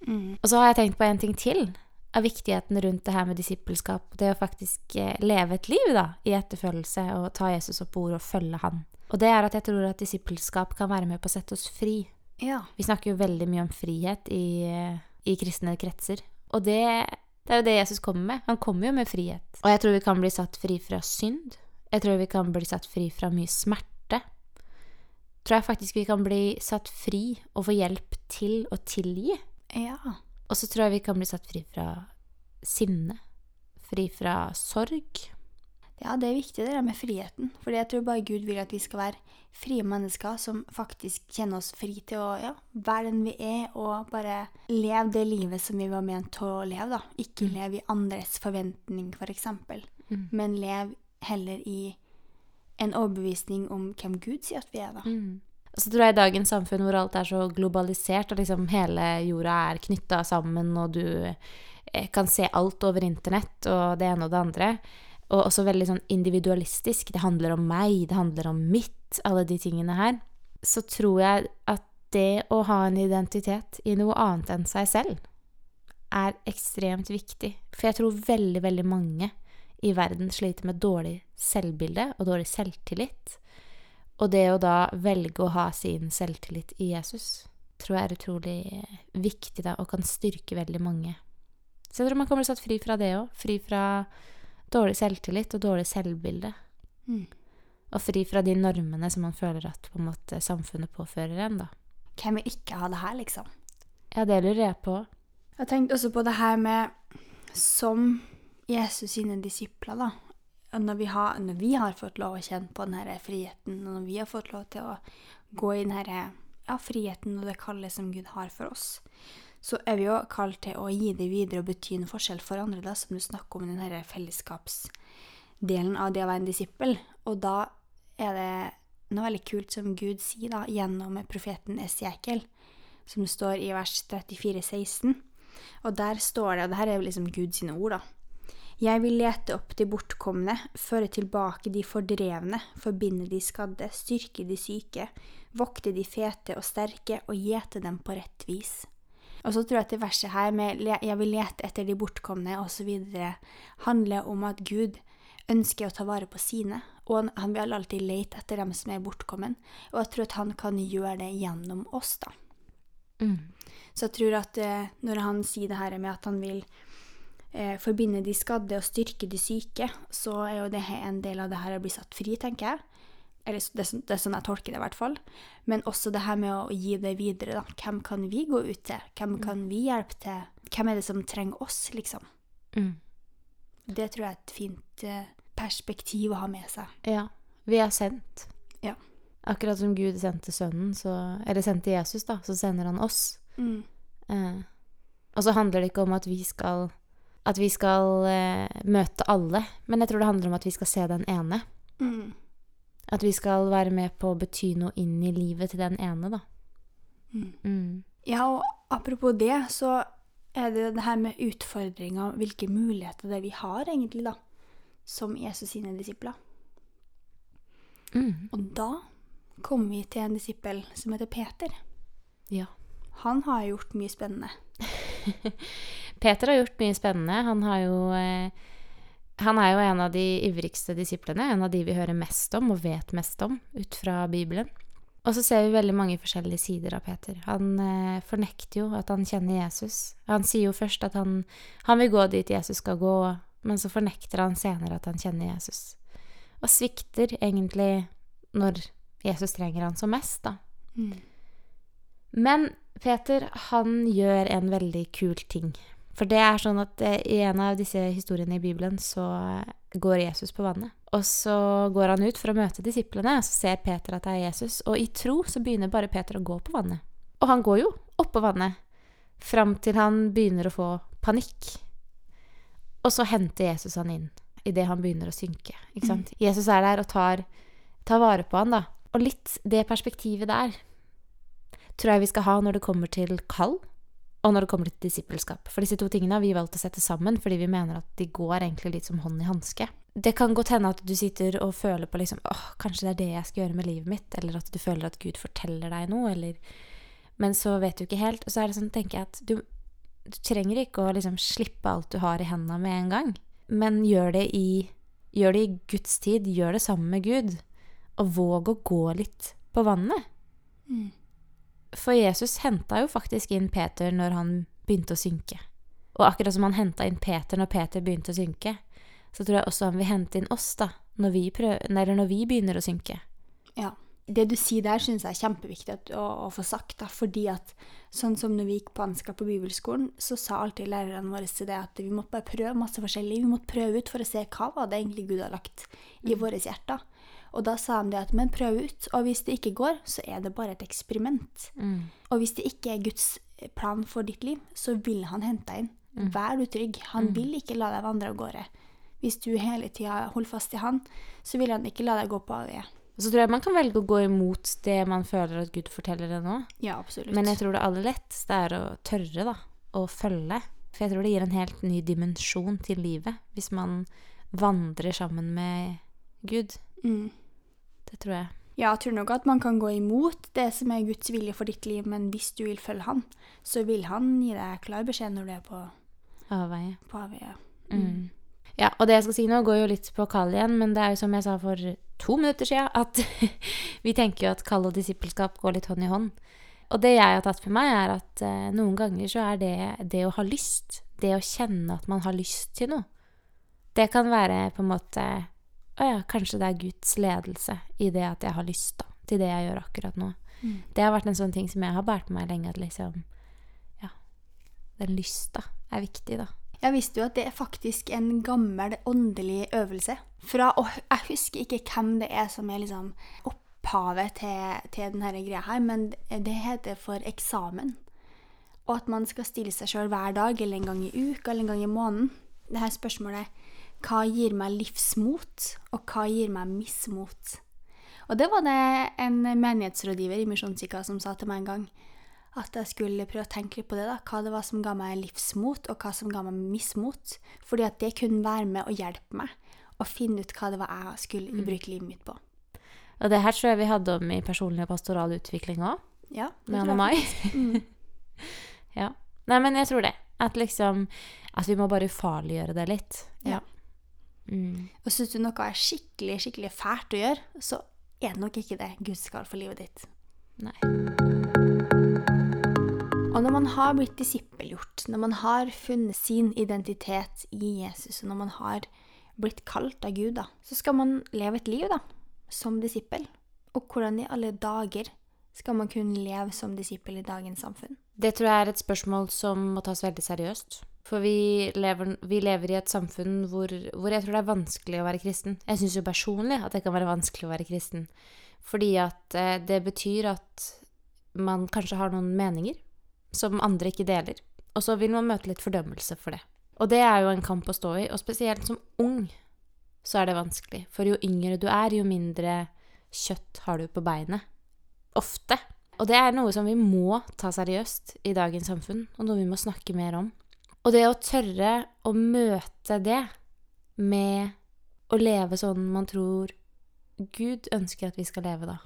Speaker 1: Mm.
Speaker 2: Og så har jeg tenkt på en ting til av viktigheten rundt det her med disippelskap. Det å faktisk eh, leve et liv da, i etterfølgelse og ta Jesus opp på ordet og følge han. Og det er at jeg tror at disippelskap kan være med på å sette oss fri.
Speaker 1: Ja.
Speaker 2: Vi snakker jo veldig mye om frihet i, eh, i kristne kretser. Og det, det er jo det Jesus kommer med. Han kommer jo med frihet. Og jeg tror vi kan bli satt fri fra synd. Jeg tror vi kan bli satt fri fra mye smerte. Tror jeg faktisk vi kan bli satt fri og få hjelp til å tilgi.
Speaker 1: ja.
Speaker 2: Og så tror jeg vi kan bli satt fri fra sinne. Fri fra sorg.
Speaker 1: Ja, det er viktig det der med friheten. Fordi jeg tror bare Gud vil at vi skal være frie mennesker som faktisk kjenner oss fri til å ja, være den vi er, og bare leve det livet som vi var ment til å leve. da. Ikke leve i andres forventning, f.eks.,
Speaker 2: Mm.
Speaker 1: men leve heller i en overbevisning om hvem Gud sier at vi er. da.
Speaker 2: Mm. Og så tror jeg i dagens samfunn hvor alt er så globalisert, og liksom hele jorda er knytta sammen, og du eh, kan se alt over internett og det ene og det andre, og også veldig sånn individualistisk, det handler om meg, det handler om mitt, alle de tingene her, så tror jeg at det å ha en identitet i noe annet enn seg selv er ekstremt viktig. For jeg tror veldig, veldig mange i verden sliter med dårlig selvbilde og dårlig selvtillit. Og det å da velge å ha sin selvtillit i Jesus, tror jeg er utrolig viktig da, og kan styrke veldig mange. Så jeg tror man kommer satt fri fra det òg. Fri fra dårlig selvtillit og dårlig selvbilde.
Speaker 1: Mm.
Speaker 2: Og fri fra de normene som man føler at på en måte samfunnet påfører en, da.
Speaker 1: Hvem vil ikke ha det her, liksom?
Speaker 2: Ja, det lurer jeg på.
Speaker 1: Jeg tenkte også på det her med som Jesus sine disipler, da. Når vi, har, når vi har fått lov å kjenne på denne friheten, og når vi har fått lov til å gå i denne ja, friheten og det kallet som Gud har for oss, så er vi jo kalt til å gi det videre og bety en forskjell for andre, da, som du snakker om i denne fellesskapsdelen av det å være en disippel. Og da er det noe veldig kult som Gud sier da, gjennom profeten Esiekel, som står i vers 34, 16. Og der står det, og det her er jo liksom Guds ord, da. Jeg vil lete opp de bortkomne, føre tilbake de fordrevne, forbinde de skadde, styrke de syke, vokte de fete og sterke og gjete dem på rett vis. Og så tror jeg at det verset her med 'jeg vil lete etter de bortkomne' osv. handler om at Gud ønsker å ta vare på sine, og han vil alltid lete etter dem som er bortkommen. Og jeg tror at han kan gjøre det gjennom oss, da.
Speaker 2: Mm.
Speaker 1: Så jeg tror at eh, når han sier det her med at han vil eh, forbinde de skadde og styrke de syke, så er jo det en del av det her å bli satt fri, tenker jeg. Eller det, det er sånn jeg tolker det, i hvert fall. Men også det her med å gi det videre, da. Hvem kan vi gå ut til? Hvem kan vi hjelpe til? Hvem er det som trenger oss, liksom?
Speaker 2: Mm.
Speaker 1: Det tror jeg er et fint eh, perspektiv å ha med seg.
Speaker 2: Ja. Vi er sendt.
Speaker 1: Ja.
Speaker 2: Akkurat som Gud sendte sønnen, så, eller sendte Jesus, da, så sender han oss. Eh, og så handler det ikke om at vi skal at vi skal uh, møte alle, men jeg tror det handler om at vi skal se den ene.
Speaker 1: Mm.
Speaker 2: At vi skal være med på å bety noe inn i livet til den ene, da.
Speaker 1: Mm.
Speaker 2: Mm.
Speaker 1: Ja, og apropos det, så er det det her med utfordringer, hvilke muligheter det vi har egentlig, da, som Jesus sine disipler.
Speaker 2: Mm.
Speaker 1: Og da kommer vi til en disippel som heter Peter.
Speaker 2: Ja.
Speaker 1: Han har gjort mye spennende.
Speaker 2: Peter har gjort mye spennende. Han har jo eh, Han er jo en av de ivrigste disiplene, en av de vi hører mest om og vet mest om ut fra Bibelen. Og så ser vi veldig mange forskjellige sider av Peter. Han eh, fornekter jo at han kjenner Jesus. Han sier jo først at han, han vil gå dit Jesus skal gå, men så fornekter han senere at han kjenner Jesus. Og svikter egentlig når Jesus trenger han som mest, da.
Speaker 1: Mm.
Speaker 2: Men Peter, han gjør en veldig kul ting. For det er sånn at eh, i en av disse historiene i Bibelen så går Jesus på vannet. Og så går han ut for å møte disiplene, og så ser Peter at det er Jesus. Og i tro så begynner bare Peter å gå på vannet. Og han går jo oppå vannet. Fram til han begynner å få panikk. Og så henter Jesus han inn idet han begynner å synke. Ikke sant? Jesus er der og tar, tar vare på han, da. Og litt det perspektivet der tror jeg vi skal ha når det kommer til kall, og når det kommer til disippelskap. For disse to tingene har vi valgt å sette sammen fordi vi mener at de går egentlig litt som hånd i hanske. Det kan godt hende at du sitter og føler på liksom åh, kanskje det er det jeg skal gjøre med livet mitt, eller at du føler at Gud forteller deg noe, eller Men så vet du ikke helt. Og så er det sånn, tenker jeg at du, du trenger ikke å liksom slippe alt du har i hendene med en gang, men gjør det i Gjør det i Guds tid, gjør det sammen med Gud, og våg å gå litt på vannet.
Speaker 1: Mm.
Speaker 2: For Jesus henta jo faktisk inn Peter når han begynte å synke. Og akkurat som han henta inn Peter når Peter begynte å synke, så tror jeg også han vil hente inn oss da, når vi, prøver, når vi begynner å synke.
Speaker 1: Ja. Det du sier der, syns jeg er kjempeviktig at, å, å, få sagt. Da, fordi at sånn som når vi gikk på anskap på bibelskolen, så sa alltid lærerne våre til det at vi måtte bare prøve masse forskjellig. Vi måtte prøve ut for å se hva var det egentlig Gud har lagt i mm. våre hjerter. Og da sa de det at men prøv ut, og hvis det ikke går, så er det bare et eksperiment.
Speaker 2: Mm.
Speaker 1: Og hvis det ikke er Guds plan for ditt liv, så vil han hente deg inn.
Speaker 2: Mm.
Speaker 1: Vær du trygg. Han
Speaker 2: Mm.
Speaker 1: vil ikke la deg vandre av gårde. Hvis du hele tida holder fast i han, så vil han ikke la deg gå på avveie.
Speaker 2: Så tror jeg man kan velge å gå imot det man føler at Gud forteller deg nå.
Speaker 1: Ja, absolutt.
Speaker 2: Men jeg tror det aller letteste er å tørre, da. Å følge. For jeg tror det gir en helt ny dimensjon til livet hvis man vandrer sammen med Gud.
Speaker 1: mm.
Speaker 2: Det tror jeg.
Speaker 1: Ja, jeg tror nok at man kan gå imot det som er Guds vilje for ditt liv, men hvis du vil følge han, så vil han gi deg klar beskjed når du er på,
Speaker 2: Avveie.
Speaker 1: på avveie.
Speaker 2: Mm. Ja, og det jeg skal si nå, går jo litt på kall igjen, men det er jo som jeg sa for to minutter siden, at vi tenker jo at kall og disippelskap går litt hånd i hånd. Og det jeg har tatt for meg, er at eh, noen ganger så er det det å ha lyst, det å kjenne at man har lyst til noe, det kan være på en måte Å ja, kanskje det er Guds ledelse i det at jeg har lyst da, til det jeg gjør akkurat nå.
Speaker 1: Mm.
Speaker 2: Det har vært en sånn ting som jeg har båret med meg lenge, at liksom Ja, den lysta er viktig, da.
Speaker 1: Jeg visste jo at det er faktisk en gammel åndelig øvelse. Fra, og jeg husker ikke hvem det er som er liksom opphavet til, til denne greia her, men det heter for eksamen. Og at man skal stille seg sjøl hver dag, eller en gang i uka, eller en gang i måneden. Det her spørsmålet hva gir meg livsmot, og hva gir meg mismot? Og det var det en menighetsrådgiver i Misjonskirka som sa til meg en gang. At jeg skulle prøve å tenke litt på det. da, Hva det var som ga meg livsmot, og hva som ga meg mismot. Fordi at det kunne være med å hjelpe meg å finne ut hva det var jeg skulle bruke livet mitt på.
Speaker 2: Og det her tror jeg vi hadde om i personlig og pastoral utvikling òg.
Speaker 1: Ja,
Speaker 2: med Anne Mai.
Speaker 1: Mm.
Speaker 2: ja. Nei, men jeg tror det. At liksom At vi må bare ufarliggjøre det litt.
Speaker 1: Ja.
Speaker 2: Mm.
Speaker 1: Og syns du noe er skikkelig skikkelig fælt å gjøre, så er det nok ikke det Gud skal for livet ditt.
Speaker 2: Nei.
Speaker 1: Og når man har blitt disippelgjort, når man har funnet sin identitet i Jesus, og når man har blitt kalt av Gud, da, så skal man leve et liv da, som disippel. Og hvordan i alle dager skal man kunne leve som disippel i dagens samfunn?
Speaker 2: Det tror jeg er et spørsmål som må tas veldig seriøst. For vi lever, vi lever i et samfunn hvor, hvor jeg tror det er vanskelig å være kristen. Jeg syns jo personlig at det kan være vanskelig å være kristen. Fordi at eh, det betyr at man kanskje har noen meninger som andre ikke deler. Og så vil man møte litt fordømmelse for det. Og det er jo en kamp å stå i, og spesielt som ung så er det vanskelig. For jo yngre du er, jo mindre kjøtt har du på beinet. Ofte. Og det er noe som vi må ta seriøst i dagens samfunn, og noe vi må snakke mer om. Og det å tørre å møte det med å leve sånn man tror Gud ønsker at vi skal leve, da.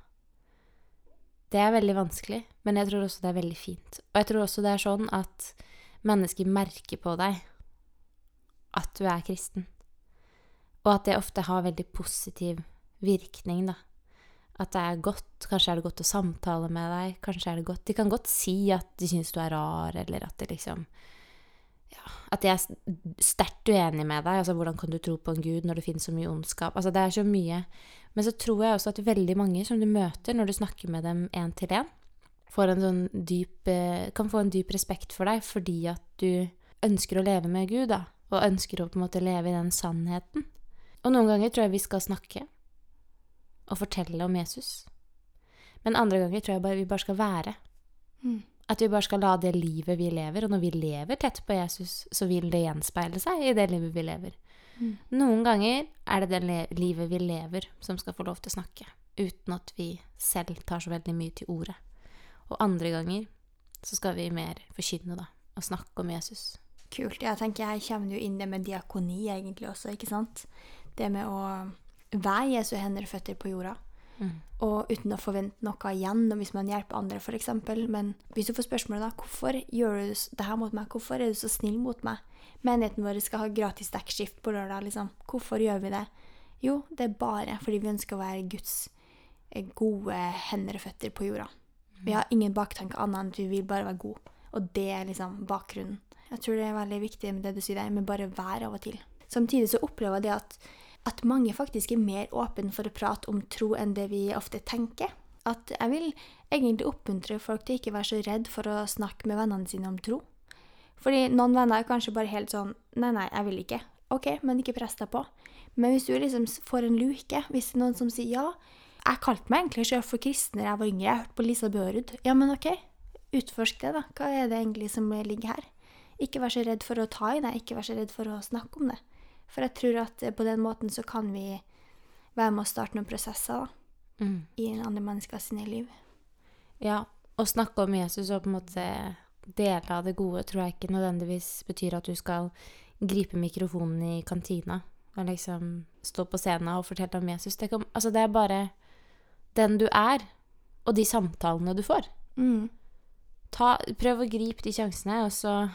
Speaker 2: Det er veldig vanskelig, men jeg tror også det er veldig fint. Og jeg tror også det er sånn at mennesker merker på deg at du er kristen. Og at det ofte har veldig positiv virkning, da. At det er godt. Kanskje er det godt å samtale med deg. Kanskje er det godt De kan godt si at de syns du er rar, eller at det liksom ja, At jeg er sterkt uenig med deg. Altså, hvordan kan du tro på en gud når det finnes så mye ondskap? Altså, det er så mye. Men så tror jeg også at veldig mange som du møter når du snakker med dem én til én, sånn kan få en dyp respekt for deg fordi at du ønsker å leve med Gud, da. Og ønsker å på en måte leve i den sannheten. Og noen ganger tror jeg vi skal snakke og fortelle om Jesus. Men andre ganger tror jeg bare vi bare skal være.
Speaker 1: Mm.
Speaker 2: At vi bare skal la det livet vi lever, og når vi lever tett på Jesus, så vil det gjenspeile seg i det livet vi lever.
Speaker 1: Mm.
Speaker 2: Noen ganger er det det livet vi lever, som skal få lov til å snakke, uten at vi selv tar så veldig mye til orde. Og andre ganger så skal vi mer forkynne, da, og snakke om Jesus.
Speaker 1: Kult. Jeg tenker Her kommer jo inn det med diakoni egentlig også, ikke sant? Det med å være Jesu hender og føtter på jorda.
Speaker 2: Mm.
Speaker 1: Og uten å forvente noe igjen hvis man hjelper andre, f.eks. Men hvis du får spørsmålet da, hvorfor gjør du det her mot meg, hvorfor er du så snill mot meg? Menigheten vår skal ha gratis dekkskift på lørdag, liksom. Hvorfor gjør vi det? Jo, det er bare fordi vi ønsker å være Guds eh, gode hender og føtter på jorda. Vi har ingen baktanke annet enn at vi vil bare være gode. Og det er liksom bakgrunnen. Jeg tror det er veldig viktig med det du sier der, med bare være av og til. Samtidig så opplever jeg det at at mange faktisk er mer åpne for å prate om tro enn det vi ofte tenker. At jeg vil egentlig oppmuntre folk til ikke være så redd for å snakke med vennene sine om tro. Fordi noen venner er kanskje bare helt sånn Nei, nei, jeg vil ikke. Ok, men ikke press deg på. Men hvis du liksom får en luke, hvis det er noen som sier ja Jeg kalte meg egentlig selv for kristen da jeg var yngre. Jeg hørte på Lisa Børud. Ja, men ok, utforsk det, da. Hva er det egentlig som ligger her? Ikke vær så redd for å ta i det. Ikke vær så redd for å snakke om det. For jeg tror at på den måten så kan vi være med å starte noen prosesser da,
Speaker 2: Mm.
Speaker 1: i en andre mennesker sine liv.
Speaker 2: Ja, å snakke om Jesus og på en måte dele av det gode tror jeg ikke nødvendigvis betyr at du skal gripe mikrofonen i kantina og liksom stå på scenen og fortelle om Jesus. Det, kan, altså det er bare den du er, og de samtalene du får.
Speaker 1: Mm.
Speaker 2: Ta, prøv å gripe de sjansene, og så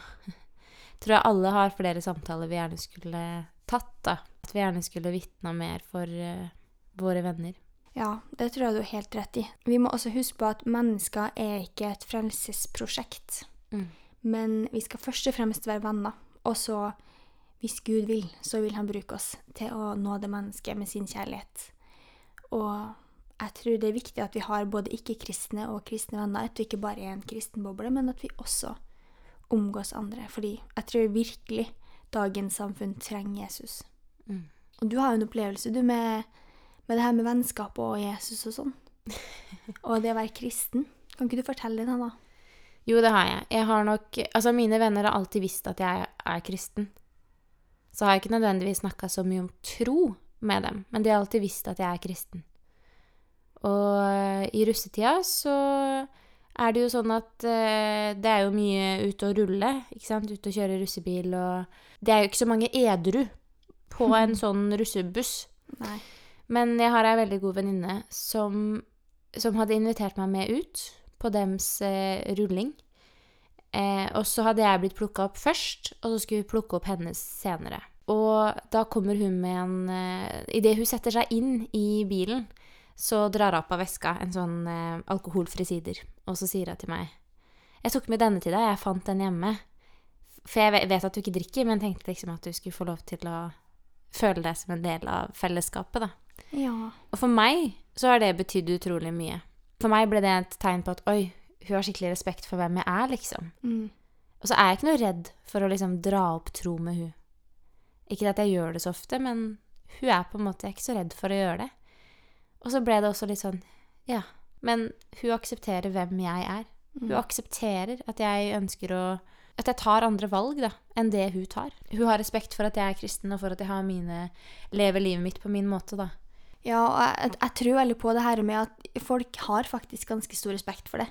Speaker 2: tror jeg alle har flere samtaler vi gjerne skulle tatt, da. At vi gjerne skulle vitna mer for uh, våre venner.
Speaker 1: Ja, det tror jeg du har helt rett i. Vi må også huske på at mennesker er ikke et frelsesprosjekt.
Speaker 2: Mm.
Speaker 1: Men vi skal først og fremst være venner. Og så, hvis Gud vil, så vil han bruke oss til å nå det mennesket med sin kjærlighet. Og jeg tror det er viktig at vi har både ikke-kristne og kristne venner. At vi ikke bare er en kristen boble, men at vi også omgås andre. Fordi jeg tror virkelig dagens samfunn trenger Jesus.
Speaker 2: Mm.
Speaker 1: Og du har jo en opplevelse du med, med det her med vennskap og Jesus og sånn. Og det å være kristen. Kan ikke du fortelle den, da?
Speaker 2: Jo, det har jeg. Jeg har nok Altså, mine venner har alltid visst at jeg er kristen. Så har jeg ikke nødvendigvis snakka så mye om tro med dem, men de har alltid visst at jeg er kristen. Og i russetida så er det jo sånn at eh, det er jo mye ute å rulle, ikke sant, ute å kjøre russebil, og det er jo ikke så mange edru på en sånn russebuss.
Speaker 1: Nei.
Speaker 2: Men jeg har ei veldig god venninne som, som hadde invitert meg med ut på dems eh, rulling. Eh, og så hadde jeg blitt plukka opp først, og så skulle vi plukke opp hennes senere. Og da kommer hun med en eh, Idet hun setter seg inn i bilen, så drar hun opp av veska en sånn eh, alkoholfri sider. Og så sier hun til meg Jeg tok med denne til deg, jeg fant den hjemme. For jeg vet at du ikke drikker, men tenkte liksom at du skulle få lov til å føle deg som en del av fellesskapet, da.
Speaker 1: Ja.
Speaker 2: Og for meg så har det betydd utrolig mye. For meg ble det et tegn på at oi, hun har skikkelig respekt for hvem jeg er, liksom.
Speaker 1: Mm.
Speaker 2: Og så er jeg ikke noe redd for å liksom dra opp tro med hun. Ikke at jeg gjør det så ofte, men hun er på en måte Jeg er ikke så redd for å gjøre det. Og så ble det også litt sånn Ja. Men hun aksepterer hvem jeg er. Hun
Speaker 1: Mm.
Speaker 2: aksepterer at jeg ønsker å At jeg tar andre valg da, enn det hun tar. Hun har respekt for at jeg er kristen, og for at jeg har mine, lever livet mitt på min måte, da.
Speaker 1: Ja, og jeg, jeg tror veldig på det her med at folk har faktisk ganske stor respekt for det.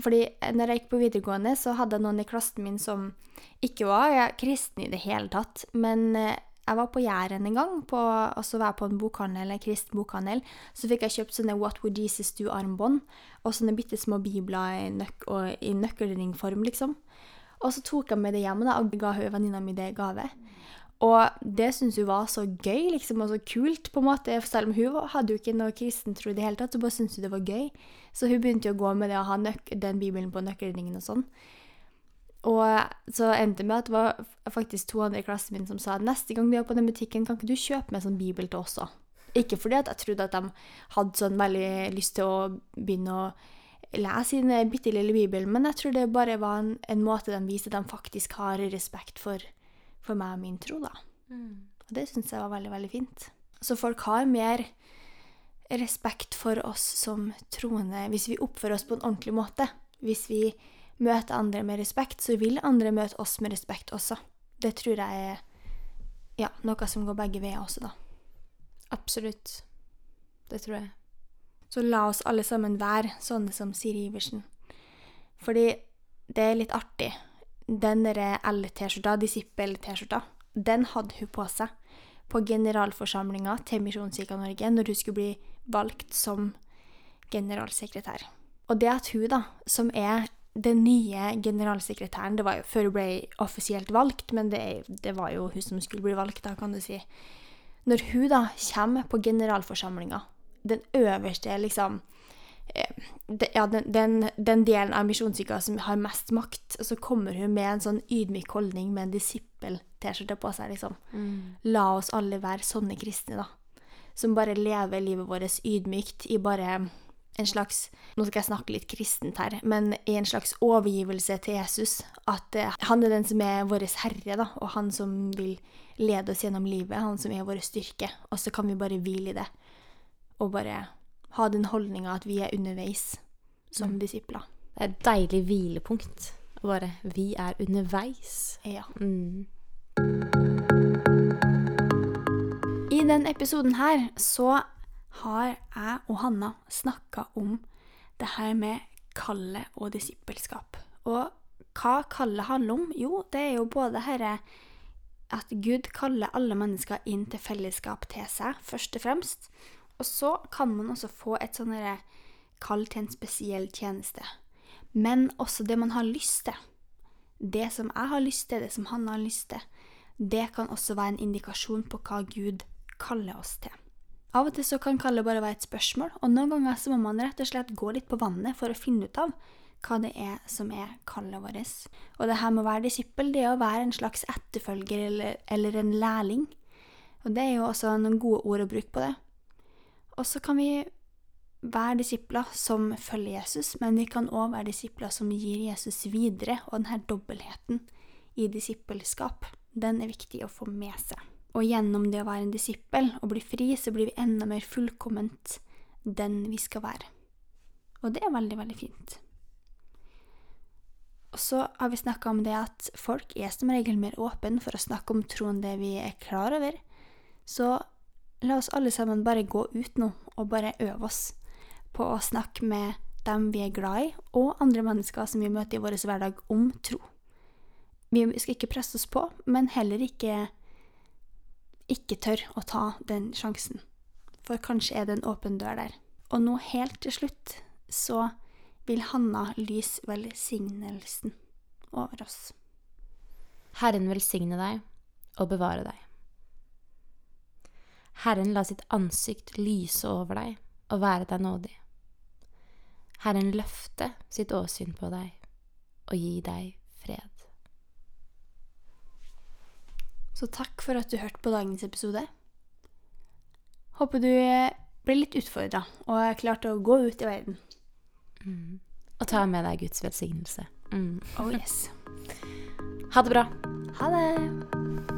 Speaker 1: Fordi når jeg gikk på videregående, så hadde jeg noen i klassen min som ikke var kristen i det hele tatt. Men eh, Jeg var på Jæren en gang, på, og så var jeg på en bokhandel, en kristen bokhandel. Så fikk jeg kjøpt sånne What Would Jesus Do-armbånd, og sånne bitte små bibler i, nøk og, i nøkkelringform, liksom. Og så tok jeg med det hjem da, og ga venninna mi det gave. Og det syntes hun var så gøy, liksom, og så kult, på en måte. Selv om hun hadde jo ikke noe kristen tro i det hele tatt, så bare syntes hun det var gøy. Så hun begynte jo å gå med det å ha den bibelen på nøkkelringen og sånn. Og så endte det med at det var faktisk to andre i klassen min som sa neste gang vi er på den butikken, kan ikke du kjøpe meg sånn bibel til oss òg? Ikke fordi at jeg trodde at de hadde sånn veldig lyst til å begynne å lese i den bitte lille bibelen, men jeg tror det bare var en, en måte de viser at de faktisk har respekt for, for meg og min tro, da. Og det syns jeg var veldig, veldig fint. Så folk har mer respekt for oss som troende hvis vi oppfører oss på en ordentlig måte. Hvis vi møter andre med respekt, så vil andre møte oss med respekt også. Det tror jeg er ja, noe som går begge veier også, da.
Speaker 2: Absolutt. Det tror jeg.
Speaker 1: Så la oss alle sammen være sånne som Siri Iversen. Fordi det er litt artig. Den derre L-T-skjorta, disippel-T-skjorta, den hadde hun på seg på generalforsamlinga til Misjonskirka Norge når hun skulle bli valgt som generalsekretær. Og det at hun, da, som er den nye generalsekretæren Det var jo før hun ble offisielt valgt, men det, det var jo hun som skulle bli valgt, da, kan du si. Når hun da kommer på generalforsamlinga, den øverste, liksom eh, ja, den, den, den delen av Misjonskirka som har mest makt, så kommer hun med en sånn ydmyk holdning med en disippel-T-skjorte på seg, liksom. La oss alle være sånne kristne, da. Som bare lever livet vårt ydmykt i bare en slags Nå skal jeg snakke litt kristent her, men i en slags overgivelse til Jesus. At eh, han er den som er vår herre, da, og han som vil lede oss gjennom livet. Han som er vår styrke. Og så kan vi bare hvile i det. Og bare ha den holdninga at vi er underveis som disipler.
Speaker 2: Det er et deilig hvilepunkt. Bare Vi er underveis.
Speaker 1: Ja.
Speaker 2: Mm.
Speaker 1: I den episoden her så har jeg og Hanna snakka om det her med kallet og disippelskap. Og hva kallet handler om? Jo, det er jo både herre at Gud kaller alle mennesker inn til fellesskap til seg, først og fremst. Og så kan man også få et sånn kall til en spesiell tjeneste. Men også det man har lyst til. Det som jeg har lyst til, det som han har lyst til, det kan også være en indikasjon på hva Gud kaller oss til. Av og til så kan Kalle bare være et spørsmål, og noen ganger så må man rett og slett gå litt på vannet for å finne ut av hva det er som er kallet vårt. Og det her med å være disippel, det er å være en slags etterfølger eller, eller en lærling. Og det er jo også noen gode ord å bruke på det. Og så kan vi være disipler som følger Jesus, men vi kan òg være disipler som gir Jesus videre, og denne dobbeltheten i disippelskap, den er viktig å få med seg. Og gjennom det å være en disippel og bli fri, så blir vi enda mer fullkomment den vi skal være. Og det er veldig, veldig fint. Og så har vi snakka om det at folk er som regel mer åpne for å snakke om tro enn det vi er klar over. Så la oss alle sammen bare gå ut nå og bare øve oss på å snakke med dem vi er glad i, og andre mennesker som vi møter i vår hverdag, om tro. Vi skal ikke presse oss på, men heller ikke ikke tør å ta den sjansen. For kanskje er det en åpen dør der. Og nå helt til slutt så vil Hanna lyse velsignelsen over oss.
Speaker 2: Herren velsigne deg og bevare deg. Herren la sitt ansikt lyse over deg og være deg nådig. Herren løfte sitt åsyn på deg og gi deg fred.
Speaker 1: Så takk for at du hørte på dagens episode. Håper du ble litt utfordra og klarte å gå ut i verden.
Speaker 2: Og ta med deg Guds velsignelse. Mm.
Speaker 1: Oh yes.
Speaker 2: Ha det bra.
Speaker 1: Ha det!